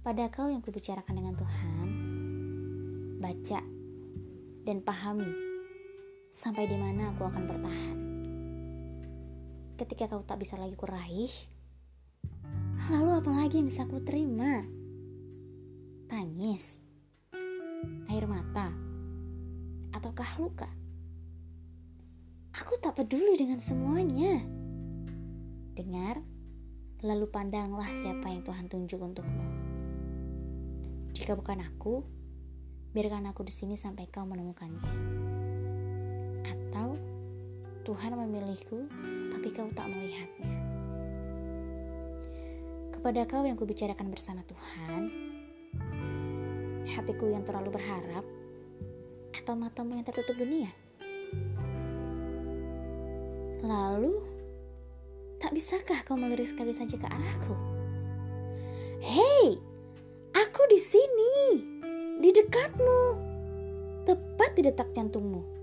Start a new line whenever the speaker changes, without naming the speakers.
Kepada kau yang kubicarakan dengan Tuhan, baca dan pahami sampai di mana aku akan bertahan. Ketika kau tak bisa lagi kuraih, lalu apa lagi yang bisa aku terima? Tangis, air mata, ataukah luka? Aku tak peduli dengan semuanya. Dengar, lalu pandanglah siapa yang Tuhan tunjuk untukmu. Jika bukan aku, biarkan aku di sini sampai kau menemukannya. Atau Tuhan memilihku, tapi kau tak melihatnya. Kepada kau yang kubicarakan bersama Tuhan, hatiku yang terlalu berharap, atau matamu yang tertutup dunia. Lalu, tak bisakah kau melirik sekali saja ke arahku? Sini, di dekatmu, tepat di detak jantungmu.